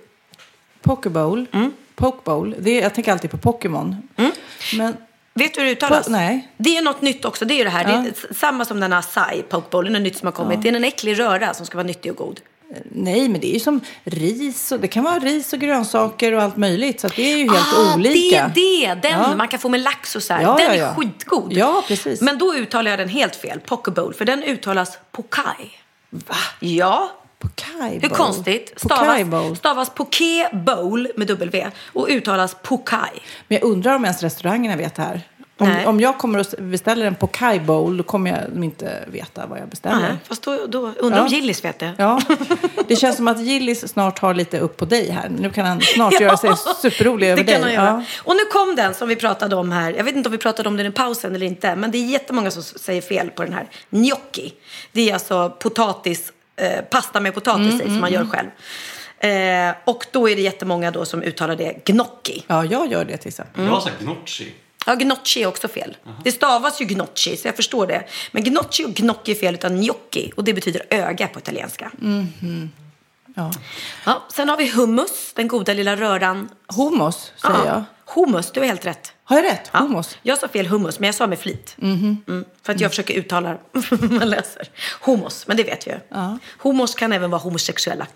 Pokebowl. Mm. Pokebowl. Det är, jag tänker alltid på Pokémon. Mm. Men Vet du hur det uttalas? Po- nej. Det är något nytt också. Det är det här. Det är samma som den acai pokebowlen, är nytt som har kommit. Det är en äcklig röra som ska vara nyttig och god. Nej, men det är ju som ris. Och, det kan vara ris och grönsaker och allt möjligt. Så det är ju helt ah, olika. det är det! Den Ja. man kan få med lax och så här. Ja, den ja, är ja. skitgod. Ja, precis. Men då uttalar jag den helt fel. Pokebowl. För den uttalas pokai. Va? Ja. Pokai Hur konstigt? Pokai bowl. Stavas, stavas poké bowl med W och uttalas pokai. Men jag undrar om ens restaurangerna vet det här. Om, Nej. om jag kommer och beställer en pokai bowl då kommer jag inte veta vad jag beställer. Nej, fast då, då undrar om Ja. Gillis vet det. Ja, det känns som att Gillis snart har lite upp på dig här. Nu kan han snart göra sig superrolig över dig. Ja. Och nu kom den som vi pratade om här. Jag vet inte om vi pratade om den i pausen eller inte. Men det är jättemånga som säger fel på den här. Gnocchi. Det är alltså potatis, eh, pasta med potatis Mm, i som man gör själv. Eh, och då är det jättemånga då som uttalar det gnocchi. ja, jag gör det till exempel. Jag har sagt gnocchi. Ja, gnocchi är också fel. Det stavas ju gnocchi, så jag förstår det. Men gnocchi och gnocchi är fel, utan gnocchi. Och det betyder öga på italienska. Ja. Ja, sen har vi hummus, den goda lilla röran. Hummus, säger jag. Hummus, du har helt rätt. Har jag rätt? Ja, Hummus? Jag sa fel hummus, men jag sa med flit. Mm, för att jag försöker uttala man läser. Homos, men det vet vi ju. Homos kan även vara homosexuella.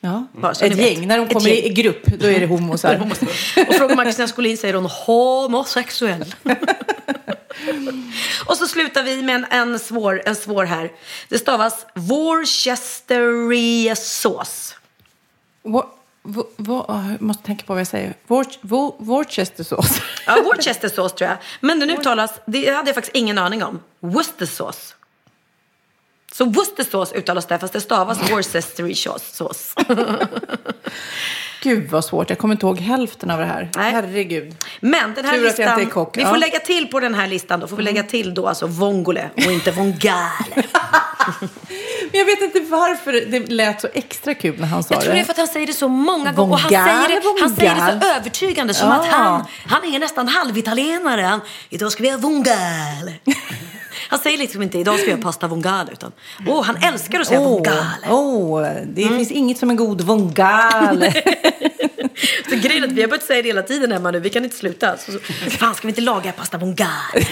Ja. Bara Ett gäng. När de kommer i grupp, då är det homosar. Och frågar man Kristina Skolin säger hon homosexuell. Och så slutar vi med en, en, svår, en svår här. Det stavas Worcestersauce. Wo- wo- ah, jag måste tänka på vad jag säger. Wor- wo- Worcestersås. Ja, Worcestersauce tror jag. Men den uttalas, det hade jag faktiskt ingen aning om. Worcestersauce. Så Worcestersauce uttalas där, fast det stavas Worcestersauce. Gud vad svårt. Jag kommer inte ihåg hälften av det här. Nej. Herregud. Men den här Tur listan, vi ja. får lägga till på den här listan då, får vi lägga till då alltså vongole och inte vongale. Men jag vet inte varför det lät så extra kul när han sa Jag tror det är för att han säger det så många gånger. Och han Vongal, säger, det, han säger det vongal. så övertygande. Som Ja. att han, han är nästan halvitalienare. Han, idag ska vi ha vongale. Han säger liksom inte idag ska ha pasta vongale. Utan oh, han älskar att säga Åh, vongale. åh, det Mm. finns inget som en god vongal. Så grejen är att vi har börjat säga det hela tiden hemma nu. Vi kan inte sluta. Så, så, fan ska vi inte laga pasta vongale?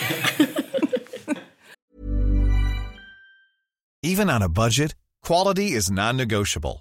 Even on a budget, quality is non-negotiable.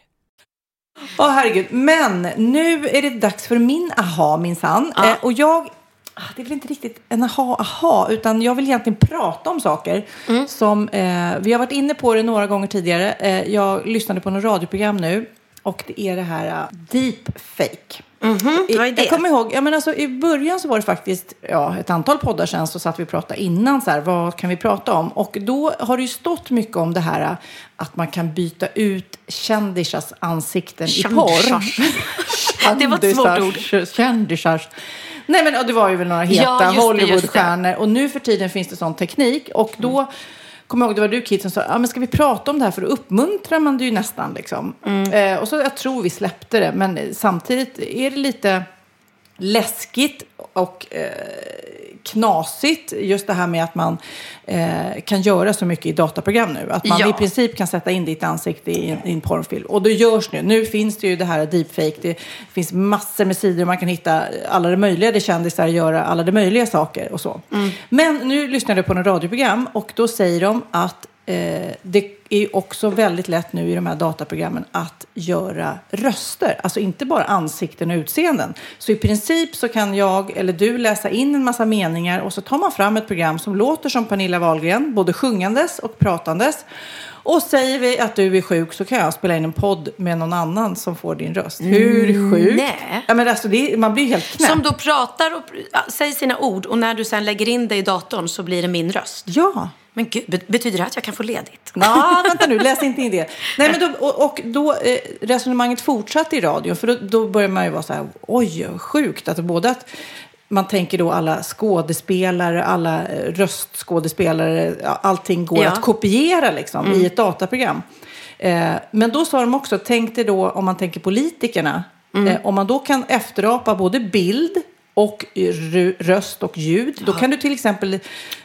Åh herregud, men nu är det dags för min aha minsann. Ja. Eh, och jag, ah, det är väl inte riktigt en aha, aha, utan jag vill egentligen prata om saker Mm. som, eh, vi har varit inne på det några gånger tidigare. Eh, jag lyssnade på något radioprogram nu och det är det här uh, deepfake. Vad är det? Jag kommer ihåg, ja, men alltså, i början så var det faktiskt ja, ett antal poddar sedan så satt vi och pratade innan så här, vad kan vi prata om? Och då har det ju stått mycket om det här uh, att man kan byta ut kändisars ansikten i porr. Det var ett svårt ord. Kändisars. Nej men och det var ju väl några Ja, heta det, Hollywoodstjärnor och nu för tiden finns det sån teknik och då Kommer ihåg, det var du Kit som sa, ja men ska vi prata om det här för då uppmuntrar man det ju nästan liksom. Eh, och så jag tror vi släppte det, men samtidigt är det lite läskigt och eh, knasigt just det här med att man eh, kan göra så mycket i dataprogram nu. Att man Ja. i princip kan sätta in ditt ansikte i en, i en porrfilm. Och det görs nu. Nu finns det ju det här deepfake. Det finns massor med sidor man kan hitta alla det möjliga. Det kändisar göra alla det möjliga saker och så. Men nu lyssnade jag på en radioprogram och då säger de att eh, det är också väldigt lätt nu i de här dataprogrammen att göra röster. Alltså inte bara ansikten och utseenden. Så i princip så kan jag eller du läsa in en massa meningar och så tar man fram ett program som låter som Pernilla Wahlgren, både sjungandes och pratandes. Och säger vi att du är sjuk så kan jag spela in en podd med någon annan som får din röst. Hur sjukt? nej. Ja, men alltså det, man blir helt knäpp. Som då pratar och säger sina ord och när du sen lägger in det i datorn så blir det min röst. Ja. Men gud, be- betyder det att jag kan få ledigt? Ja, vänta nu, läs inte in det. Nej, men då, och, och då eh, resonemanget fortsatte i radion, för då, då börjar man ju vara så här, oj, sjukt. Att både att man tänker då alla skådespelare, alla eh, röstskådespelare, allting går Ja. att kopiera liksom i ett dataprogram. Eh, men då sa de också, tänk dig då om man tänker politikerna, eh, om man då kan efterapa både bild och röst och ljud. Då kan du till exempel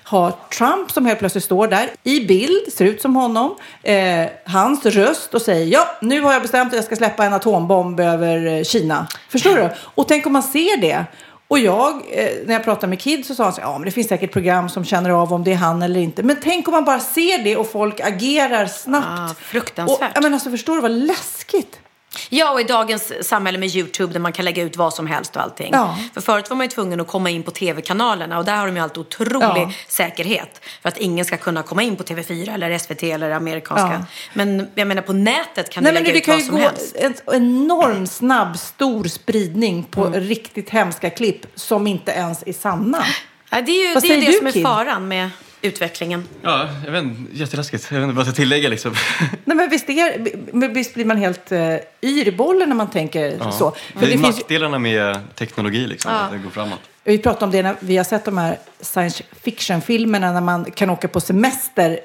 ha Trump som helt plötsligt står där i bild, ser ut som honom, eh, hans röst och säger ja, nu har jag bestämt att jag ska släppa en atombomb över eh, Kina. Förstår du? Och tänk om man ser det. Och jag, eh, när jag pratade med Kid så sa han så ja men det finns säkert program som känner av om det är han eller inte. Men tänk om man bara ser det och folk agerar snabbt. Ah, fruktansvärt. Och, men alltså, förstår du vad läskigt? Ja, och i dagens samhälle med YouTube där man kan lägga ut vad som helst och allting. Ja. För förut var man ju tvungen att komma in på tv-kanalerna och där har de ju alltid otrolig Ja. säkerhet. För att ingen ska kunna komma in på TV4 eller SVT eller amerikanska. Ja. Men jag menar på nätet kan Nej, du men lägga det ut kan vad ju som gå helst. en enorm snabb, stor spridning på Mm. riktigt hemska klipp som inte ens är sanna. Ja, det är ju Vad det, är säger det som är Kid? faran med utvecklingen. Ja, jag vet inte, jätteläskigt. Jag vet inte vad jag ska tillägga liksom. Nej, men visst, är, visst blir man helt uh, yr i bollen när man tänker så. För det är det finns, nackdelarna med teknologi liksom, att det går framåt. vi pratade om det när vi har sett de här science fiction-filmerna när man kan åka på semester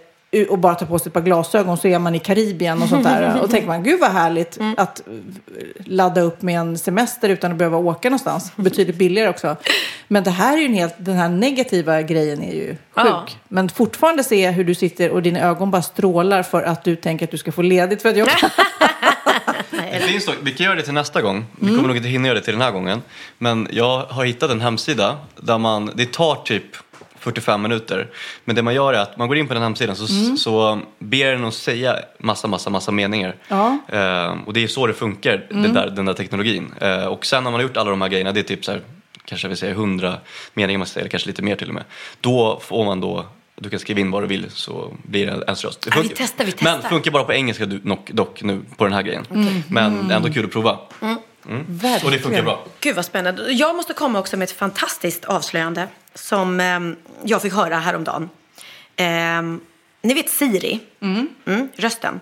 och bara ta på sig ett par glasögon så är man i Karibien och sånt där. Och tänker man, gud vad härligt Mm. att eh, ladda upp med en semester utan att behöva åka någonstans. Betydligt billigare också. Men det här är ju en helt, den här negativa grejen är ju sjuk. Ja. Men fortfarande se hur du sitter och dina ögon bara strålar för att du tänker att du ska få ledigt för att jobba. Det finns dock, vi kan göra det till nästa gång. Vi kommer nog inte hinna göra det till den här gången. Men jag har hittat en hemsida där man, det tar typ 45 minuter. Men det man gör är att man går in på den hemsidan så, så ber den att säga massa, massa, massa meningar. Ja. Eh, och det är så det funkar, det där, den där teknologin. Eh, och sen när man har gjort alla de här grejerna, det är typ så här, kanske vill säga 100 meningar man säga, eller kanske lite mer till och med. Då får man då du kan skriva in vad du vill så blir det ens röst. Det Ja, vi funkar- testar, vi testar. Men funkar bara på engelska dock, dock nu på den här grejen. Men ändå kul att prova. Mm. Och det funkar bra. Gud vad spännande. Jag måste komma också med ett fantastiskt avslöjande som ehm, jag fick höra häromdagen. Um, ni vet Siri, mm, rösten.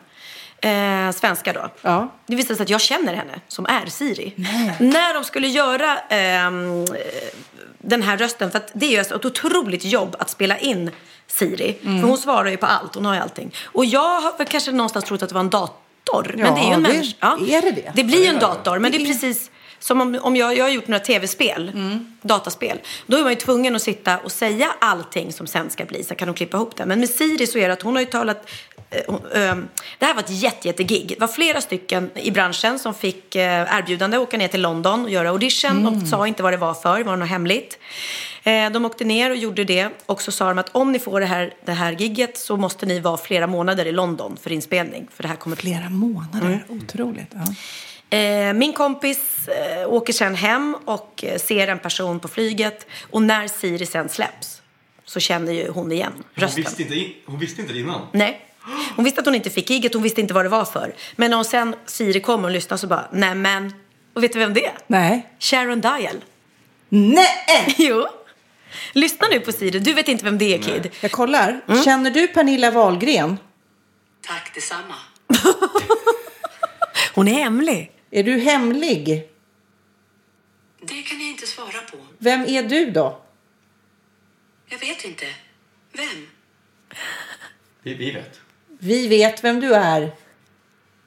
Eh, svenska då. Ja. Det visade sig att jag känner henne som är Siri. När de skulle göra ehm, den här rösten, för att det är ju ett otroligt jobb att spela in Siri. Mm. För hon svarar ju på allt, hon har ju allting. Och jag har kanske någonstans trott att det var en dator. Men Ja, det är ju en det- människa. är det det? Det blir ju en dator, men det är precis som om, om jag, jag har gjort några tv-spel, Mm. dataspel. Då är man ju tvungen att sitta och säga allting som sen ska bli, så kan de klippa ihop det. Men med Siri så är det att hon har ju talat, eh, ehm, det här var ett jätte, jättegig. Det var flera stycken i branschen som fick eh, erbjudande att åka ner till London och göra audition. Mm. De sa inte vad det var för, det var något hemligt. Eh, de åkte ner och gjorde det och så sa de att om ni får det här, det här gigget så måste ni vara flera månader i London för inspelning. För det här kommer Flera månader, Mm. otroligt. Ja. Eh, min kompis eh, åker sen hem och ser en person på flyget. Och när Siri sen släpps så känner ju hon igen rösten. inte, in, hon visste inte det innan. Nej. Hon visste att hon inte fick giget, hon visste inte vad det var för. Men när hon sen Siri kommer och lyssnar så bara, nej men. Och vet du vem det är? Nej. Sharon Dial. Nej! Jo. Lyssna nu på Siri, du vet inte vem det är Kid. Jag kollar. Mm. Känner du Pernilla Wahlgren? Tack detsamma. Hon är hemlig. Är du hemlig? Det kan jag inte svara på. Vem är du då? Jag vet inte. Vem? Vi, vi vet. Vi vet vem du är.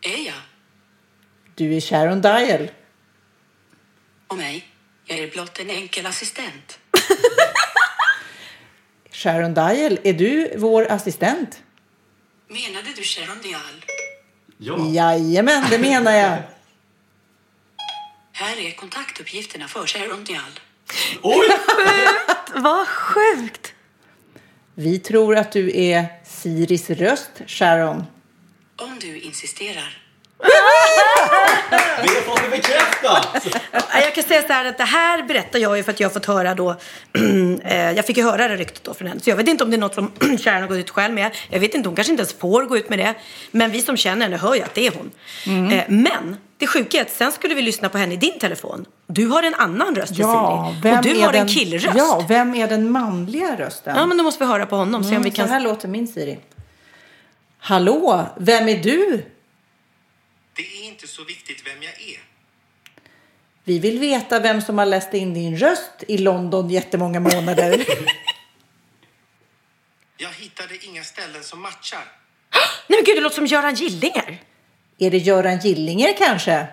Är jag? Du är Sharon Dial. Och mig? Jag är blott en enkel assistent. Sharon Dial, är du vår assistent? Menade du Sharon Dial? Ja. Jajamän, det menar jag. Här är kontaktuppgifterna för Sharon Dial. Oj! Vad sjukt. Vi tror att du är Siris röst, Sharon. Om du insisterar. Vi har fått det bekräftat! Ja, Jag kan säga så här att det här berättar jag ju för att jag har fått höra då. eh, jag fick ju höra det ryktet då från henne. Så jag vet inte om det är något som Sharon har gått ut själv med. Jag vet inte, hon kanske inte ens får gå ut med det. Men vi som känner henne hör ju att det är hon. Eh, men det sjuka är att sen skulle vi lyssna på henne i din telefon. Du har en annan röst till Siri. Och du har den, en killröst. Ja, vem är den manliga rösten? Ja, men då måste vi höra på honom. Se om Mm, vi Så kan... här låter min Siri. Hallå, vem är du? Det är inte så viktigt vem jag är. Vi vill veta vem som har läst in din röst i London jättemånga månader. Jag hittade inga ställen som matchar. Nej men gud, det låter som Göran Gillinger. är det Göran Gillinger kanske?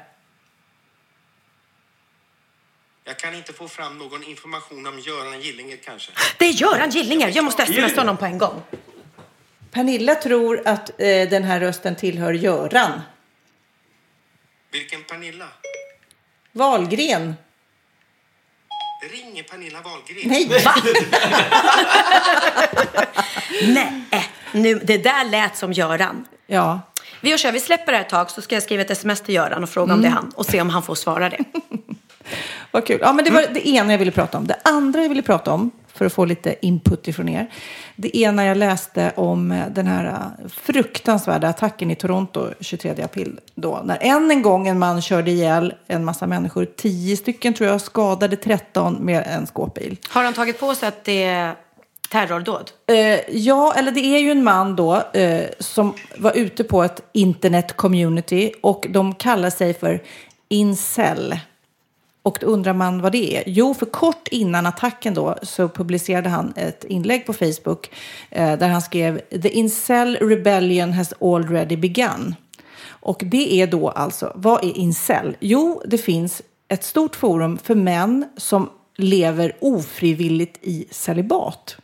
Jag kan inte få fram någon information om Göran Gillinger kanske. Det är Göran Gillinger. Jag måste smsa honom på en gång. Pernilla tror att eh, den här rösten tillhör Göran. Vilken Pernilla? Wahlgren. Ringer Pernilla Wahlgren? Nej, Va? Nej, nu, det där lät som Göran. Ja. Vi gör så här, vi släpper det här ett tag så ska jag skriva ett sms till Göran och fråga om det är han och se om han får svara det. Vad kul. Ja, men det var det ena jag ville prata om. Det andra jag ville prata om, för att få lite input ifrån er, det när jag läste om eh, den här eh, fruktansvärda attacken i Toronto 23 april. Då, när än en gång en man körde ihjäl en massa människor, tio stycken tror jag, skadade 13 med en skåpbil. Har han tagit på sig att det är terrordåd? Eh, ja, eller det är ju en man då eh, som var ute på ett internet community och de kallar sig för incel. Och då undrar man vad det är. Jo, för kort innan attacken då så publicerade han ett inlägg på Facebook eh, där han skrev The incel rebellion has already begun. Och det är då alltså, vad är incel? Jo, det finns ett stort forum för män som lever ofrivilligt i celibat.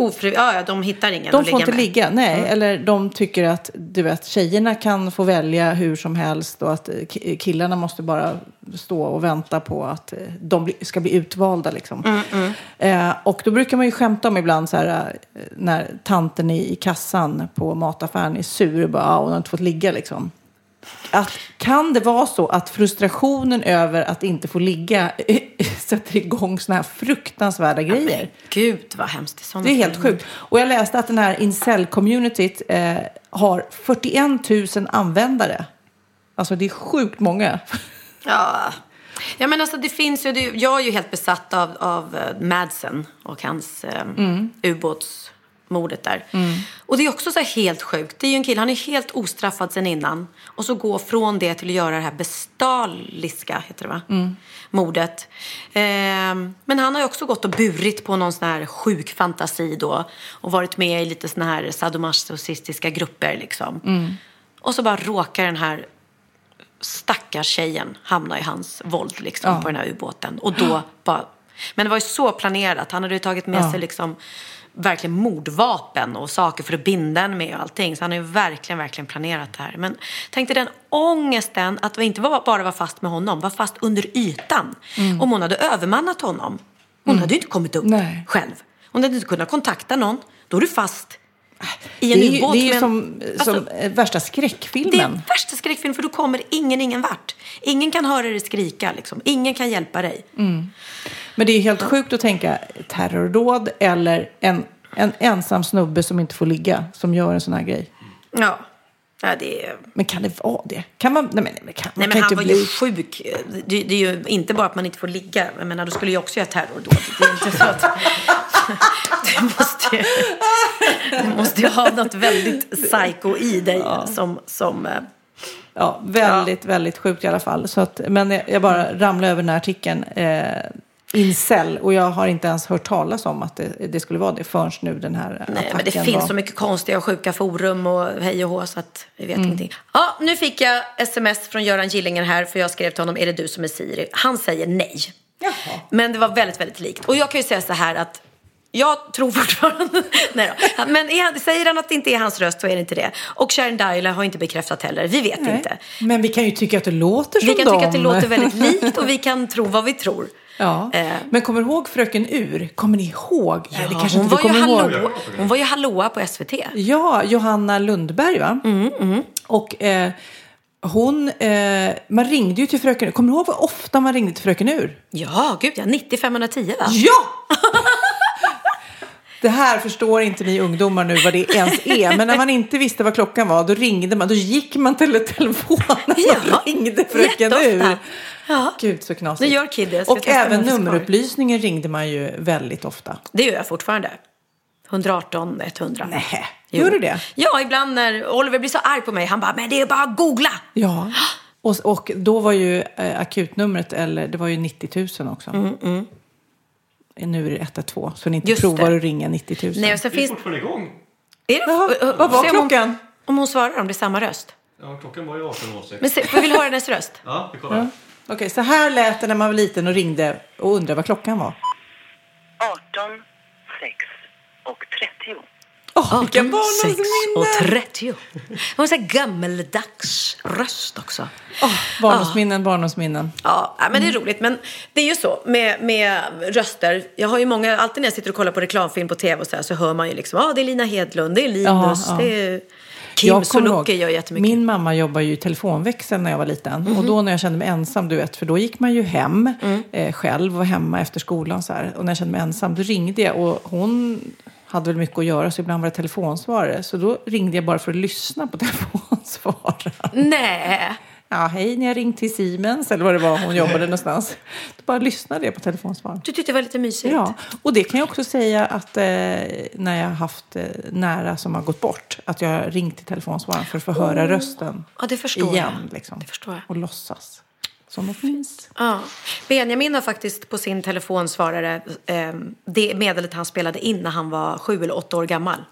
Ofri... Ja, ja, de hittar ingen De att ligga får inte med. ligga, nej. Eller de tycker att du vet, tjejerna kan få välja hur som helst och att eh, ki- killarna måste bara stå och vänta på att eh, de ska bli utvalda. Liksom. Mm, Eh, och då brukar man ju skämta om ibland så här, eh, när tanten i, i kassan på mataffären är sur och bara, ah, hon har inte fått ligga liksom. Att, kan det vara så att frustrationen över att inte få ligga sätter igång såna här fruktansvärda grejer? Gud vad hemskt. Såna Det är helt sjukt. Och jag läste att den här incel-communityt eh, har 41 000 användare. Alltså det är sjukt många. Ja. ja, men alltså det finns ju, det, jag är ju helt besatt av, av eh, Madsen och hans eh, Mm. Ubåtsmordet där. Och det är också så här helt sjukt. Det är ju en kille, han är helt ostraffad sen innan. Och så gå från det till att göra det här bestaliska, heter det va? Mm. Mordet. Ehm, men han har ju också gått och burit på någon sån här sjuk fantasi då. Och varit med i lite såna här sadomasochistiska grupper liksom. Mm. Och så bara råkar den här stackars tjejen hamna i hans våld liksom, Ja. på den här ubåten. Och då bara... Men det var ju så planerat. Han hade ju tagit med Ja. sig liksom verkligen mordvapen och saker för att binda en med och allting. Så han har ju verkligen, verkligen planerat det här. Men tänk dig den ångesten att vi inte bara var fast med honom, var fast under ytan. Mm. Om hon hade övermannat honom, hon hade ju inte kommit upp Nej. själv. Hon hade inte kunnat kontakta någon. Då är du fast i en Det är, ju- ubåt. det är ju en- som, Alltså, som eh, värsta det skräckfilmen. är värsta skräckfilm för då kommer ingen ingen vart. Ingen kan höra dig skrika liksom. Ingen kan hjälpa dig. Men det är helt sjukt att tänka terrordåd eller en, en ensam snubbe som inte får ligga som gör en sån här grej. Ja. Ja det. Men kan det vara det? Kan man? Nej men, nej, kan, Nej man men han var bli... ju sjuk. Det, det är ju inte bara att man inte får ligga. Jag menar, då skulle jag också göra terrordåd. Det är inte så att... Du måste ju, du måste ju ha något väldigt psycho i dig som... som eh, Ja, väldigt, väldigt sjukt i alla fall. Så att, men jag, jag bara ramlade över den här artikeln. Eh, incel. Och jag har inte ens hört talas om att det, det skulle vara det förrän nu den här Nej, attacken men det finns var. så mycket konstiga och sjuka forum och hej och hå så att vi vet ingenting. Ja, nu fick jag sms från Göran Gillinger här för jag skrev till honom, är det du som är Siri? Han säger nej. Men det var väldigt, väldigt likt. Och jag kan ju säga så här att jag tror fortfarande... Nej då. Men är, han- säger han att det inte är hans röst så är det inte det. Och Sharon Dyla har inte bekräftat heller. Vi vet Nej. inte. Men vi kan ju tycka att det låter som Vi kan dem. tycka att det låter väldigt likt och vi kan tro vad vi tror. Ja. Eh. Men kommer du ihåg Fröken Ur? Kommer ni ihåg? Ja, det kanske hon, inte var du ju kommer ihåg. hon var ju hallåa på SVT. Ja, Johanna Lundberg va? Mm, Och eh, hon, eh, man ringde ju till Fröken Ur. Kommer du ihåg vad ofta man ringde till Fröken Ur? Ja, gud ja. 90-510 va? Ja! Det här förstår inte ni ungdomar nu vad det ens är. Men när man inte visste vad klockan var, då ringde man. Då gick man till telefonen och ringde Fröken. Ur. Ja. Gud så knasigt. Gör det, så jag Och även nummerupplysningen ringde man ju väldigt ofta. Det gör jag fortfarande. 118 100. Nej, Jo. gör du det? Ja, ibland när Oliver blir så arg på mig. Han bara, men det är bara att googla. Ja. Och, och då var ju eh, akutnumret, eller det var ju 90 000 också. Nu är det 112, så ni inte Just provar det. att ringa 90 000. Nej, och sen Det är finns... fortfarande igång. Är det, Jaha, vad var se om hon- klockan? Om hon svarar, om det är samma röst. Ja, klockan var ju 18.06. Men se, vi vill höra hennes röst. Ja, vi kollar. Okej, så här lät det när man var liten och ringde och undrade vad klockan var. 18, 6 och 30. Åh, vilka 18, 6 och barndomsminnen! 30. Hon har gammeldags röst också. Åh, barndomsminnen, barndomsminnen. Ja, men det är roligt. Men det är ju så med, med röster. Jag har ju många, alltid när jag sitter och kollar på reklamfilm på tv och så, här, så hör man ju liksom, ah, det är Lina Hedlund, det är Linus, Ja, ja. det är Kim Sulocki gör jättemycket. Min mamma jobbar ju i telefonväxeln när jag var liten. Och då när jag kände mig ensam, du vet, för då gick man ju hem Mm. eh, själv och hemma efter skolan så här. Och när jag kände mig ensam, då ringde jag och hon hade väl mycket att göra så ibland var det telefonsvarare. Så då ringde jag bara för att lyssna på telefonsvararen. Nej. Ja, hej, ni har ringt till Siemens eller vad det var hon jobbade någonstans. Då bara lyssnade jag på telefonsvararen. Du tyckte det var lite mysigt? Ja, och det kan jag också säga att eh, när jag har haft eh, nära som har gått bort, att jag har ringt till telefonsvararen för att få höra rösten Ja, det förstår igen. jag. Liksom, Det förstår jag. Och låtsas som något finns. Ja. Benjamin har faktiskt på sin telefonsvarare eh, det meddelandet han spelade in när han var sju eller åtta år gammal.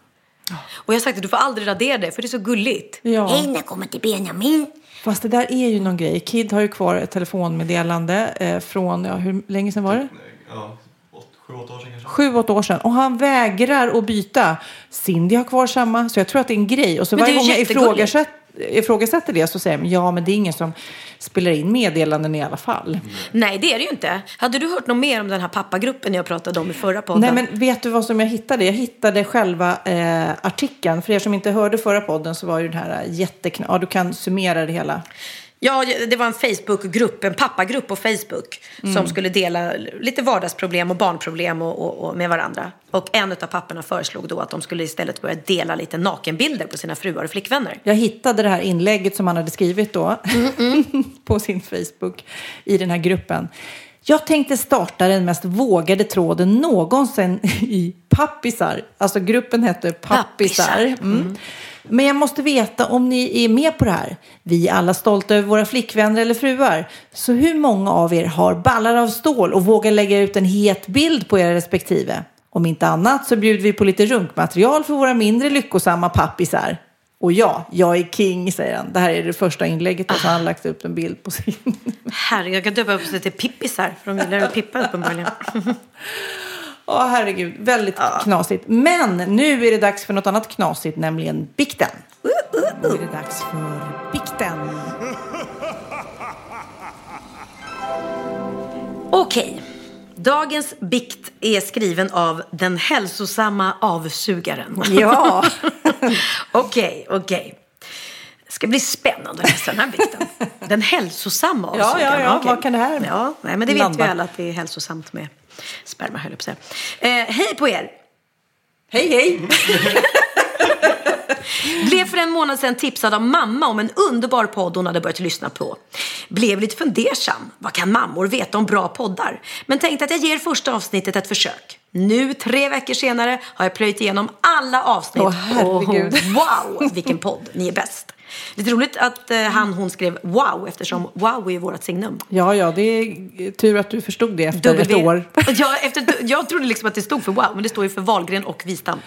Och jag har sagt att du får aldrig radera det för det är så gulligt. Ja. Hej, när jag kommer till Benjamin. Fast det där är ju någon grej. Kid har ju kvar ett telefonmeddelande eh, från, ja, hur länge sedan var det? Ja, sju, åtta år sedan kanske. Sju, åtta år sedan. Och han vägrar att byta. Cindy har kvar samma, så jag tror att det är en grej. Och så varje gång jag ifrågasätter, ifrågasätter det så säger de, ja men det är ingen som spelar in meddelanden i alla fall. Nej, det är det ju inte. Hade du hört något mer om den här pappagruppen jag pratade om i förra podden? Nej, men vet du vad som jag hittade? Jag hittade själva eh, artikeln. För er som inte hörde förra podden så var ju den här jättekna... Ja, du kan summera det hela. Ja, det var en Facebookgrupp, en pappagrupp på Facebook Mm. som skulle dela lite vardagsproblem och barnproblem och, och, och med varandra. Och en av papporna föreslog då att de skulle istället börja dela lite nakenbilder på sina fruar och flickvänner. Jag hittade det här inlägget som han hade skrivit då på sin Facebook i den här gruppen. Jag tänkte starta den mest vågade tråden någonsin i pappisar. Alltså gruppen hette Pappisar. Pappisar. Mm. Men jag måste veta om ni är med på det här. Vi är alla stolta över våra flickvänner eller fruar. Så hur många av er har ballar av stål och vågar lägga ut en het bild på era respektive? Om inte annat så bjuder vi på lite runkmaterial för våra mindre lyckosamma pappisar. Och ja, jag är king, säger han. Det här är det första inlägget. Och så har han lagt upp en bild på sin... Herregud, jag kan döpa upp sig till Pippisar för de gillar att pippa uppenbarligen. Åh, herregud. Väldigt knasigt. Men nu är det dags för något annat knasigt, nämligen bikten. Nu är det dags för bikten. Okej. Dagens bikt är skriven av den hälsosamma avsugaren. Ja. Okej, okej. Det ska bli spännande att läsa den här bikten. Den hälsosamma Ja, avsugaren. ja, ja. Okej. Vad kan det här Ja, nej, men det vet landa? vi alla att det är hälsosamt med sperma, höll jag på att säga. Eh, hej på er! Hej, hej! Blev för en månad sedan tipsad av mamma om en underbar podd hon hade börjat lyssna på. Blev lite fundersam. Vad kan mammor veta om bra poddar? Men tänkte att jag ger första avsnittet ett försök. Nu, tre veckor senare, har jag plöjt igenom alla avsnitt. Åh, herregud. Och wow, vilken podd. Ni är bäst. Lite roligt att eh, han, hon skrev wow eftersom wow är vårt signum. Ja, ja, det är tur att du förstod det efter ett W. år. Ja, efter, jag trodde liksom att det stod för wow, men det står ju för Wahlgren och Wistam.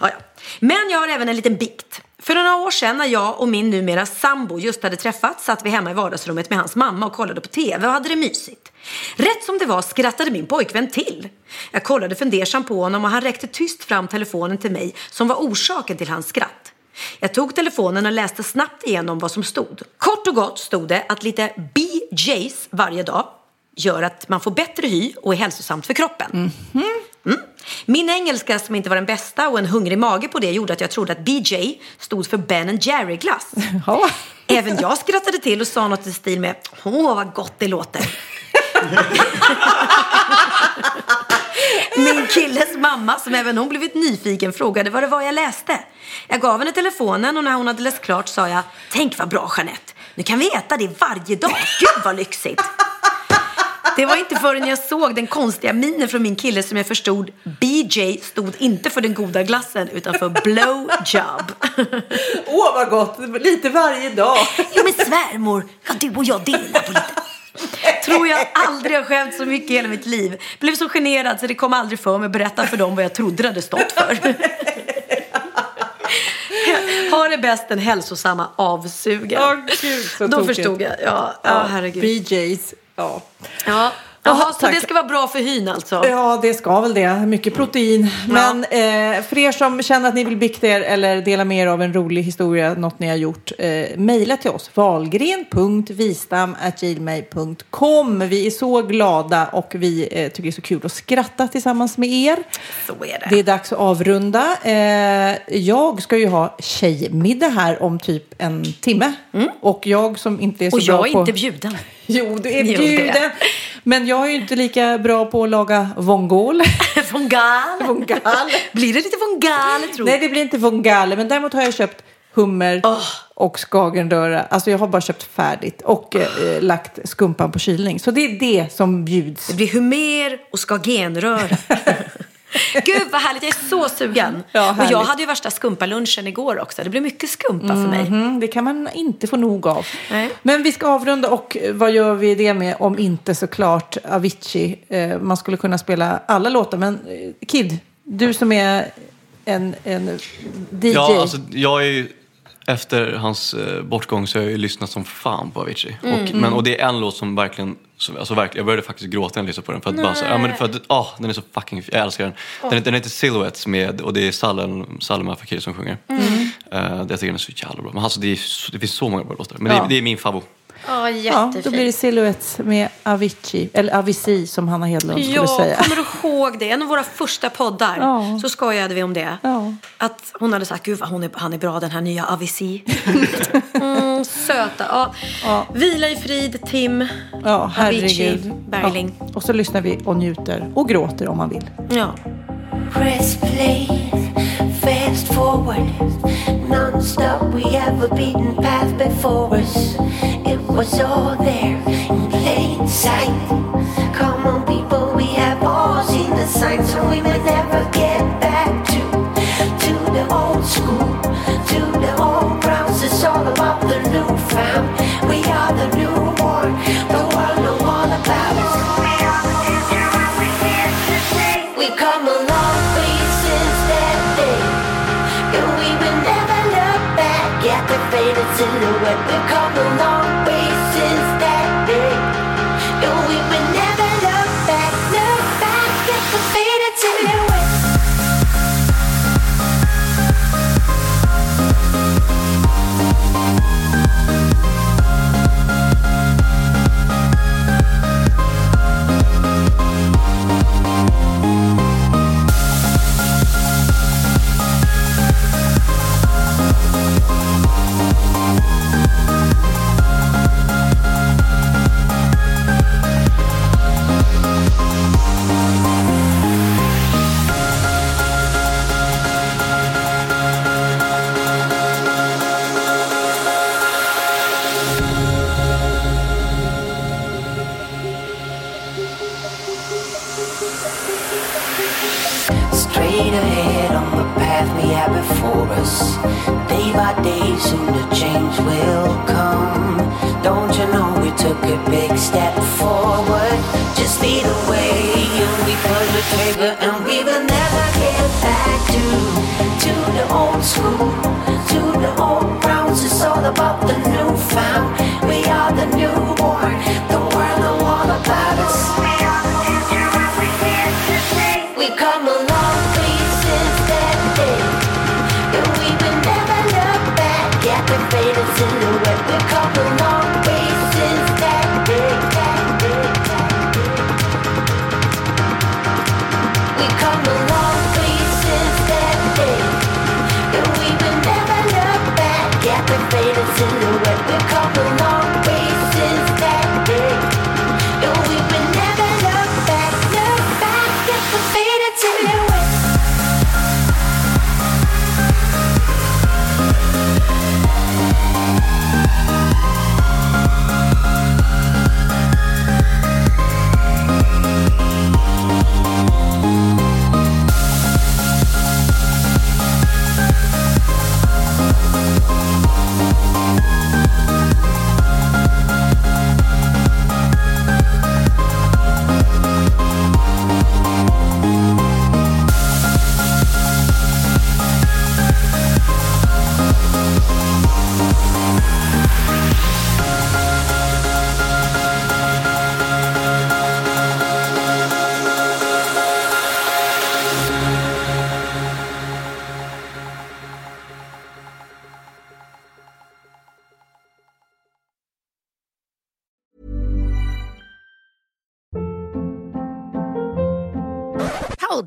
Ja, ja. Men jag har även en liten bikt. För några år sedan när jag och min numera sambo just hade träffats satt vi hemma i vardagsrummet med hans mamma och kollade på tv och hade det mysigt. Rätt som det var skrattade min pojkvän till. Jag kollade fundersam på honom och han räckte tyst fram telefonen till mig som var orsaken till hans skratt. Jag tog telefonen och läste snabbt igenom vad som stod. Kort och gott stod det att lite BJs varje dag gör att man får bättre hy och är hälsosamt för kroppen. Mm. Min engelska som inte var den bästa och en hungrig mage på det gjorde att jag trodde att BJ stod för Ben Jerry glass. Ja. Även jag skrattade till och sa något i stil med Åh vad gott det låter. Min killes mamma, som även hon blivit nyfiken, frågade vad det var jag läste. Jag gav henne telefonen och när hon hade läst klart sa jag Tänk vad bra Jeanette, nu kan vi äta det varje dag. Gud vad lyxigt. Det var inte förrän jag såg den konstiga minen från min kille som jag förstod BJ stod inte för den goda glassen utan för blowjob. Åh, vad gott! Lite varje dag. Jo men svärmor, kan du och jag dela på lite? Tror jag aldrig har skämt så mycket i hela mitt liv. Blev så generad så det kom aldrig för mig att berätta för dem vad jag trodde det hade stått för. Har det bäst den hälsosamma gud, så Då tokigt. förstod jag. Ja, ja herregud. BJs. Ja. Ja. Jaha, så tack. det ska vara bra för hyn alltså? Ja, det ska väl det. Mycket protein. Men eh, för er som känner att ni vill bikta er eller dela med er av en rolig historia, något ni har gjort, eh, mejla till oss. valgren.vistam.gmail.com. Vi är så glada och vi eh, tycker det är så kul att skratta tillsammans med er. Så är det. Det är dags att avrunda. Eh, jag ska ju ha tjejmiddag här om typ en timme. Och jag som inte är så Och bra jag är på... inte bjuden. Jo, du är Jo, det är bjuden. Men jag är ju inte lika bra på att laga vongol. Vongal. Vongal. Blir det lite vongal tror Nej, det blir inte vongale. Men däremot har jag köpt hummer och skagenröra. Alltså jag har bara köpt färdigt och eh, lagt skumpan på kylning. Så det är det som bjuds. Det blir hummer och skagenröra. Gud vad härligt, jag är så sugen. Ja, och jag hade ju värsta skumpalunchen igår också. Det blev mycket skumpa för mig. Mhm, det kan man inte få nog av. Nej. Men vi ska avrunda och vad gör vi det med om inte såklart Avicii. Eh, man skulle kunna spela alla låtar men eh, Kid, du som är en, en DJ. Ja, alltså jag är ju, efter hans eh, bortgång så har jag ju lyssnat som fan på Avicii. Mm, och, men, och det är en låt som verkligen, som, alltså verkligen, jag började faktiskt gråta när jag lyssnade på den. För att bara så, ja, men för att, ah, den är så fucking, jag älskar den. Den, den heter Silhouettes med, och det är Salem, Afakir som sjunger. Mm. Eh, jag tycker den är så jävla bra. Men alltså det, är, det finns så många bra låtar. Men Ja. det, det är min favorit. Ja, Ja, jättefint. då blir det Silhouettes med Avicii, eller Avicii som Hanna Hedlund skulle Ja, säga. kommer du ihåg det? En av våra första poddar Ja. så skojade vi om det. Ja. Att hon hade sagt, gud vad hon är, han är bra den här nya Avicii. mm, söta. Ja. Vila i frid, Tim. Ja, Avicii, herregud. Bergling. Ja. Och så lyssnar vi och njuter och gråter om man vill. Ja. Press play, fast forward, non-stop. We have a beaten path before us. It was all there in plain sight. Come on, people, we have all seen the signs, so we may never get back to to the old school, to the old grounds. It's all about the new found. We are the newborn. faded silhouette that come along with have before us. Day by day, soon the change will come. Don't you know we took a big step forward? Just lead the way and we pull the trigger and we will never get back to to the old school, to the old grounds. It's all about the new found. We are the to you.